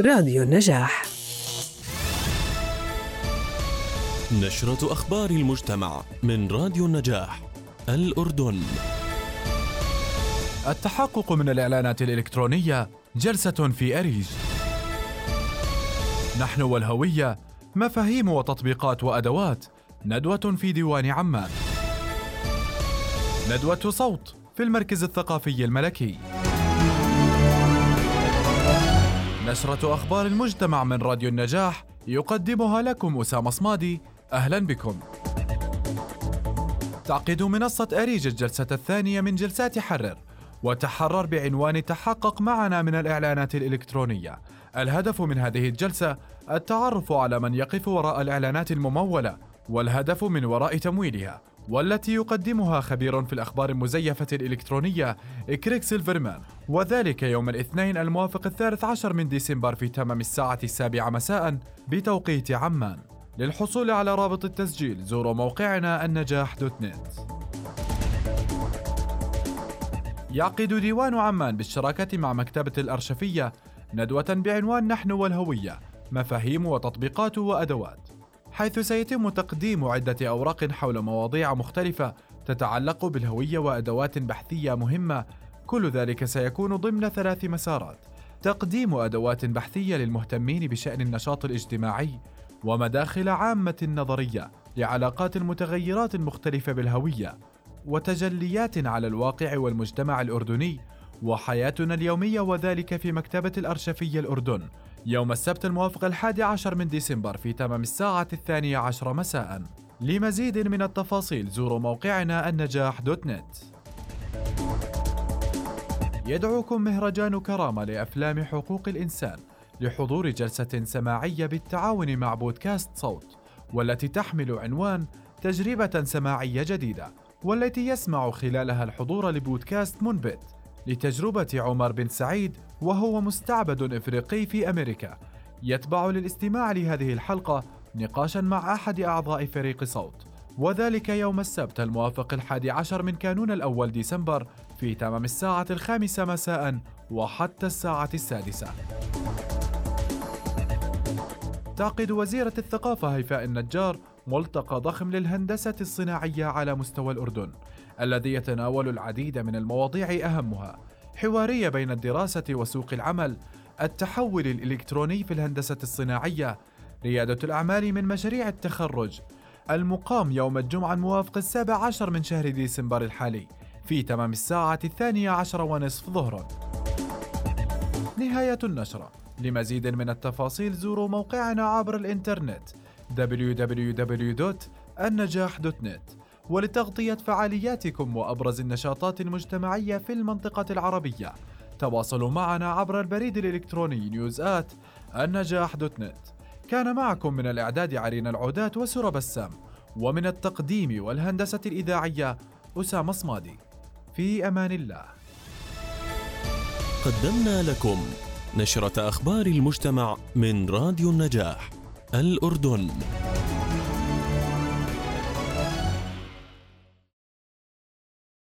راديو النجاح. نشرة أخبار المجتمع من راديو النجاح الأردن. التحقق من الإعلانات الإلكترونية جلسة في أريج. نحن والهوية مفاهيم وتطبيقات وأدوات ندوة في ديوان عمان. ندوة صوت في المركز الثقافي الملكي. نشرة أخبار المجتمع من راديو النجاح يقدمها لكم أسامة صمادي. أهلا بكم. تعقد منصة أريج الجلسة الثانية من جلسات حرر وتحرر بعنوان تحقق معنا من الإعلانات الإلكترونية. الهدف من هذه الجلسة التعرف على من يقف وراء الإعلانات الممولة والهدف من وراء تمويلها. والتي يقدمها خبير في الأخبار المزيفة الإلكترونية إكريك سيلفرمان. وذلك يوم الاثنين الموافق الثالث عشر من ديسمبر في تمام الساعة السابعة مساء بتوقيت عمان. للحصول على رابط التسجيل زوروا موقعنا النجاح دوت نت. يعقد ديوان عمان بالشراكة مع مكتبة الأرشفية ندوة بعنوان نحن والهوية مفاهيم وتطبيقات وأدوات. حيث سيتم تقديم عدة أوراق حول مواضيع مختلفة تتعلق بالهوية وأدوات بحثية مهمة. كل ذلك سيكون ضمن ثلاث مسارات. تقديم أدوات بحثية للمهتمين بشأن النشاط الاجتماعي ومداخل عامة نظرية لعلاقات المتغيرات المختلفة بالهوية وتجليات على الواقع والمجتمع الأردني وحياتنا اليومية وذلك في مكتبة الأرشفية الأردن. يوم السبت الموافق الحادي عشر من ديسمبر في تمام الساعة الثانية عشر مساء. لمزيد من التفاصيل زوروا موقعنا النجاح دوت نت. يدعوكم مهرجان كرامة لأفلام حقوق الإنسان لحضور جلسة سماعية بالتعاون مع بودكاست صوت والتي تحمل عنوان تجربة سماعية جديدة والتي يسمع خلالها الحضور لبودكاست منبت. لتجربة عمر بن سعيد وهو مستعبد إفريقي في أمريكا. يتبع للاستماع لهذه الحلقة نقاشا مع أحد أعضاء فريق صوت. وذلك يوم السبت الموافق الحادي عشر من كانون الأول ديسمبر في تمام الساعة الخامسة مساء وحتى الساعة السادسة. تعقد وزيرة الثقافة هيفاء النجار ملتقى ضخم للهندسة الصناعية على مستوى الأردن الذي يتناول العديد من المواضيع أهمها حوارية بين الدراسة وسوق العمل التحول الإلكتروني في الهندسة الصناعية ريادة الأعمال من مشاريع التخرج المقام يوم الجمعة الموافق السابع عشر من شهر ديسمبر الحالي في تمام الساعة الثانية عشر ونصف ظهرا. نهاية النشرة. لمزيد من التفاصيل زوروا موقعنا عبر الإنترنت www.النجاح.net ولتغطية فعالياتكم وأبرز النشاطات المجتمعية في المنطقة العربية. تواصلوا معنا عبر البريد الإلكتروني نيوزات النجاح دوت نت كان معكم من الإعداد عرين العودات وسرى بسام ومن التقديم والهندسة الإذاعية أسامة صمادي. في أمان الله. قدمنا لكم نشرة أخبار المجتمع من راديو النجاح. الأردن.